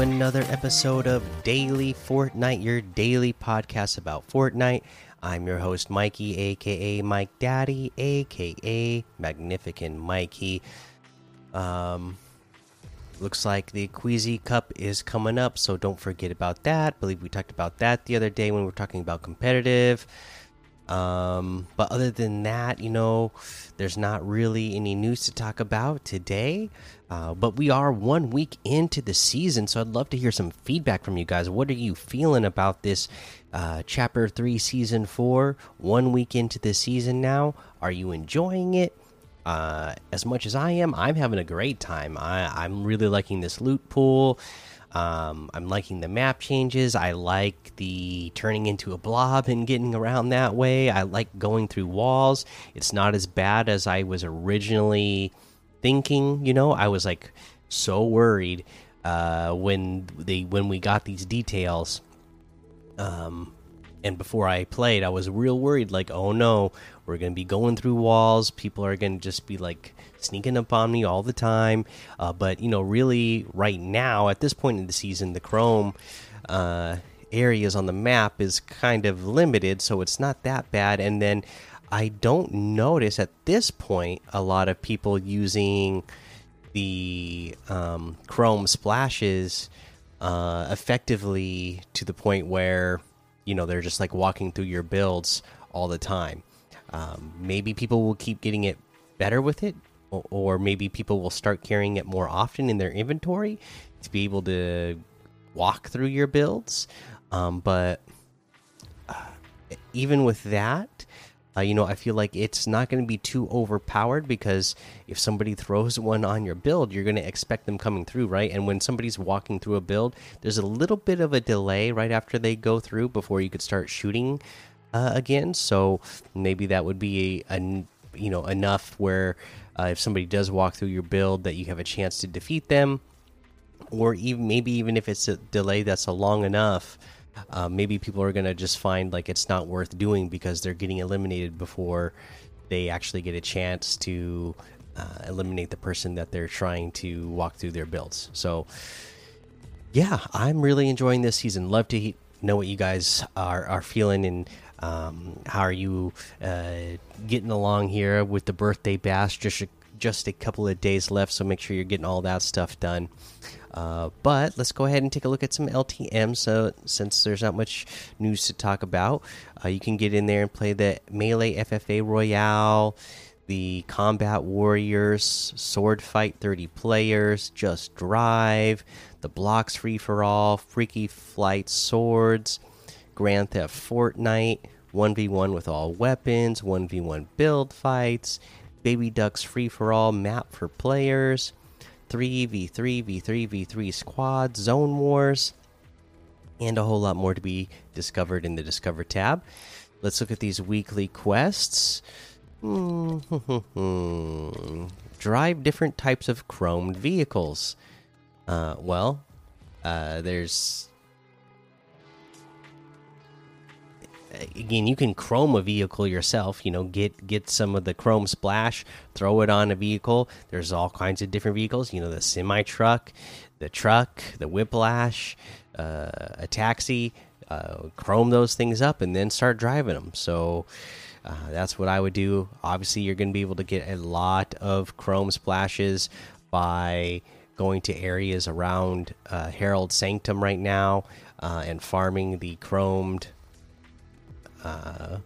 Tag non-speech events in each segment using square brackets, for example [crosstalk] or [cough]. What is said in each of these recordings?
Another episode of Daily Fortnite, your daily podcast about Fortnite. I'm your host, Mikey, aka Mike Daddy, aka Magnificent Mikey. Um, looks like the Queasy Cup is coming up, so don't forget about that. I believe we talked about that the other day when we were talking about competitive. Um, but other than that, you know, there's not really any news to talk about today. Uh, but we are one week into the season, so I'd love to hear some feedback from you guys. What are you feeling about this uh, chapter three, season four? One week into the season now, are you enjoying it? Uh, as much as I am, I'm having a great time. I, I'm really liking this loot pool. Um, I'm liking the map changes. I like the turning into a blob and getting around that way. I like going through walls. It's not as bad as I was originally thinking. You know, I was like so worried uh, when they when we got these details. Um, and before I played, I was real worried. Like, oh no, we're gonna be going through walls. People are gonna just be like sneaking up on me all the time. Uh, but you know, really, right now at this point in the season, the Chrome uh, areas on the map is kind of limited, so it's not that bad. And then I don't notice at this point a lot of people using the um, Chrome splashes uh, effectively to the point where you know they're just like walking through your builds all the time. Um, maybe people will keep getting it better with it, or maybe people will start carrying it more often in their inventory to be able to walk through your builds. Um, but uh, even with that, uh, you know, I feel like it's not going to be too overpowered because if somebody throws [laughs] one on your build, you're going to expect them coming through, right? And when somebody's walking through a build, there's a little bit of a delay right after they go through before you could start shooting uh, again. So maybe that would be a, a you know enough where uh, if somebody does walk through your build, that you have a chance to defeat them, or even maybe even if it's a delay that's a long enough, uh, maybe people are gonna just find like it's not worth doing because they're getting eliminated before they actually get a chance to uh, eliminate the person that they're trying to walk through their builds. So, yeah, I'm really enjoying this season. Love to know what you guys are are feeling and um, how are you uh, getting along here with the birthday bash? Just a, just a couple of days left, so make sure you're getting all that stuff done. Uh, but let's go ahead and take a look at some LTM. So since there's not much news to talk about, uh, you can get in there and play the Melee FFA Royale, the Combat Warriors, Sword Fight 30 players, Just Drive, the Blocks Free for All, Freaky Flight Swords Grand Theft Fortnite, 1v1 with all weapons, 1v1 build fights, Baby Ducks Free for All map for players, 3v3, v3, v3 squad, Zone Wars, and a whole lot more to be discovered in the Discover tab. Let's look at these weekly quests. [laughs] Drive different types of chromed vehicles. Uh, well, uh, there's again you can chrome a vehicle yourself you know get get some of the chrome splash throw it on a vehicle. There's all kinds of different vehicles you know the semi truck the truck the whiplash uh, a taxi uh, chrome those things up and then start driving them so uh, that's what i would do. Obviously you're going to be able to get a lot of chrome splashes by going to areas around uh, herald sanctum right now uh, and farming the chromed uh,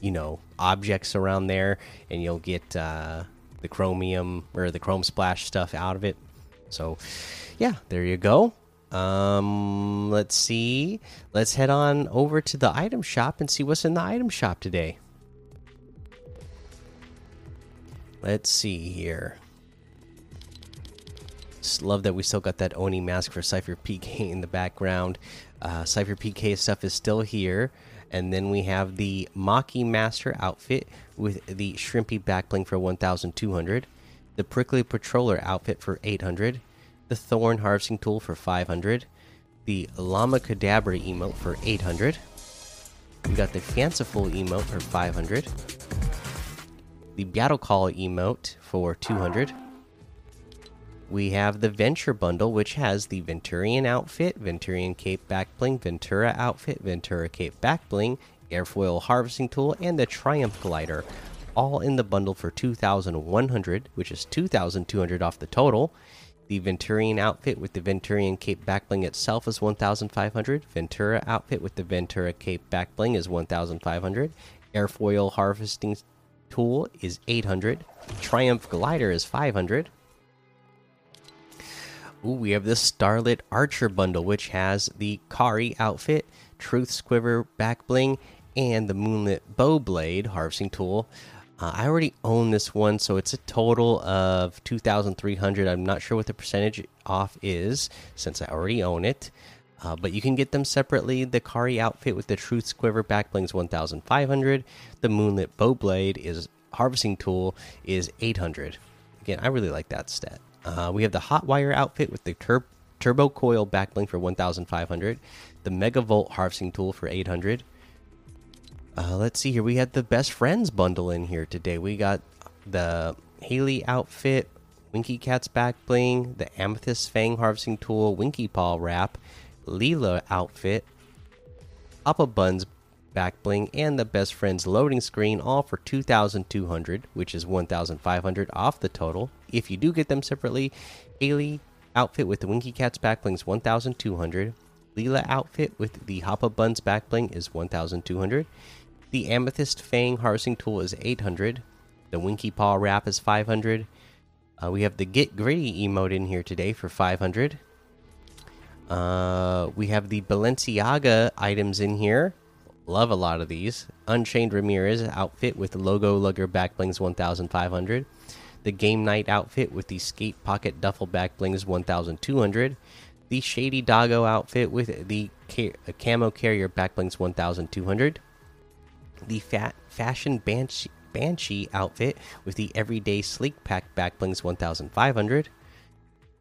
you know objects around there, and you'll get uh, the chromium or the chrome splash stuff out of it. So, yeah, there you go. Um, let's see. Let's head on over to the item shop and see what's in the item shop today. Let's see here. Love that we still got that Oni mask for Cypher PK in the background. Uh, Cypher PK stuff is still here. And then we have the Maki Master outfit with the Shrimpy backbling for 1,200, the Prickly Patroller outfit for 800, the Thorn Harvesting Tool for 500, the Llama Cadabra emote for 800. We got the Fanciful emote for 500, the Battle Call emote for 200, we have the Venture Bundle, which has the Venturian outfit, Venturian Cape Back Bling, Ventura outfit, Ventura Cape Back Bling, Airfoil Harvesting Tool, and the Triumph Glider, all in the bundle for 2,100, which is 2,200 off the total. The Venturian outfit with the Venturian Cape Back Bling itself is 1,500. Ventura outfit with the Ventura Cape Back Bling is 1,500. Airfoil Harvesting Tool is 800. Triumph Glider is 500. Ooh, we have the Starlit Archer bundle, which has the Kari outfit, Truth Quiver back bling, and the Moonlit Bow Blade harvesting tool. Uh, I already own this one, so it's a total of 2,300. I'm not sure what the percentage off is since I already own it. Uh, but you can get them separately. The Kari outfit with the Truth Quiver back bling is 1,500. The Moonlit Bow Blade is harvesting tool is 800. Again, I really like that stat. Uh, we have the Hot Wire outfit with the tur Turbo Coil back bling for 1,500. The Mega Volt harvesting tool for 800. Uh, let's see here. We had the Best Friends bundle in here today. We got the Haley outfit, Winky Cat's back bling, the Amethyst Fang harvesting tool, Winky Paw wrap, Leela outfit, Papa Buns back bling, and the Best Friends loading screen, all for 2,200, which is 1,500 off the total. If you do get them separately, Haley outfit with the Winky Cat's back bling is 1,200. Leela outfit with the Hoppa Buns back bling is 1,200. The Amethyst Fang harvesting tool is 800. The Winky Paw wrap is 500. Uh, we have the Get Gritty emote in here today for 500. Uh, we have the Balenciaga items in here. Love a lot of these. Unchained Ramirez outfit with logo lugger back blings 1500. The Game Night outfit with the Skate Pocket duffel back blings 1200. The Shady Doggo outfit with the uh, camo carrier back blings 1200. The Fat Fashion Banshee, Banshee outfit with the Everyday Sleek Pack back blings 1500.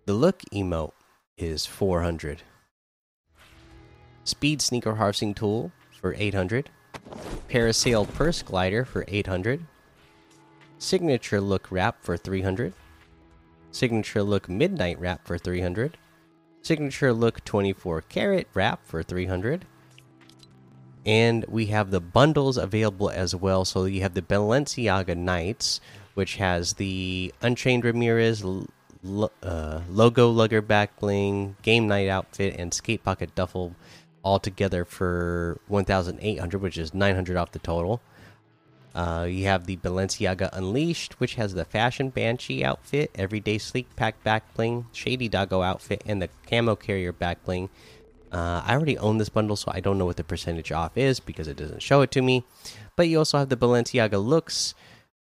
The Look emote is 400. Speed Sneaker Harvesting Tool for 800. Parasail Purse Glider for 800. Signature Look Wrap for 300. Signature Look Midnight Wrap for 300. Signature Look 24 Karat Wrap for 300. And we have the bundles available as well. So you have the Balenciaga Nights, which has the Unchained Ramirez uh, logo lugger back bling, game night outfit, and skate pocket duffel all together for 1,800, which is 900 off the total. Uh, you have the Balenciaga Unleashed, which has the Fashion Banshee outfit, Everyday Sleek Pack back bling, Shady Doggo outfit, and the Camo Carrier back bling. Uh, I already own this bundle, so I don't know what the percentage off is because it doesn't show it to me. But you also have the Balenciaga looks,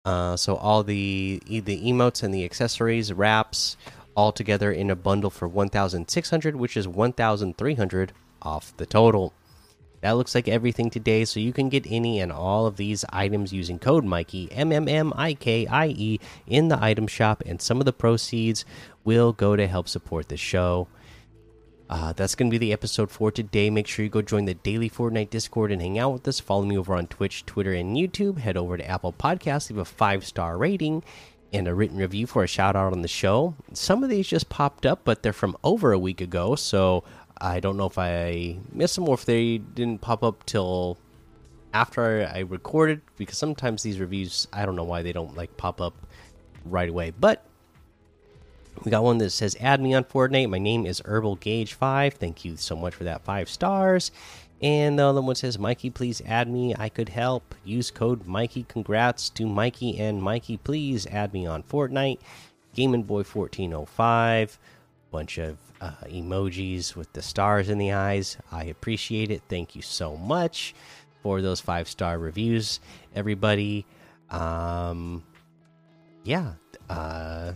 uh, so all the the emotes and the accessories, wraps, all together in a bundle for 1,600, which is 1,300 off the total. That looks like everything today, so you can get any and all of these items using code Mikey M M M I K I E in the item shop, and some of the proceeds will go to help support the show. Uh, that's going to be the episode for today. Make sure you go join the daily Fortnite Discord and hang out with us. Follow me over on Twitch, Twitter, and YouTube. Head over to Apple Podcasts, leave a five star rating and a written review for a shout out on the show. Some of these just popped up, but they're from over a week ago, so I don't know if I missed them or if they didn't pop up till after I recorded because sometimes these reviews I don't know why they don't like pop up right away. But we got one that says add me on Fortnite. My name is Herbal Gauge 5. Thank you so much for that 5 stars. And the other one says Mikey please add me. I could help. Use code Mikey. Congrats to Mikey and Mikey please add me on Fortnite. Game and Boy 1405 bunch of uh, emojis with the stars in the eyes. I appreciate it. Thank you so much for those five star reviews, everybody. Um, yeah, uh,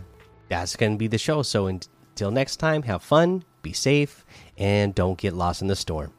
that's going to be the show. So until next time, have fun, be safe, and don't get lost in the storm.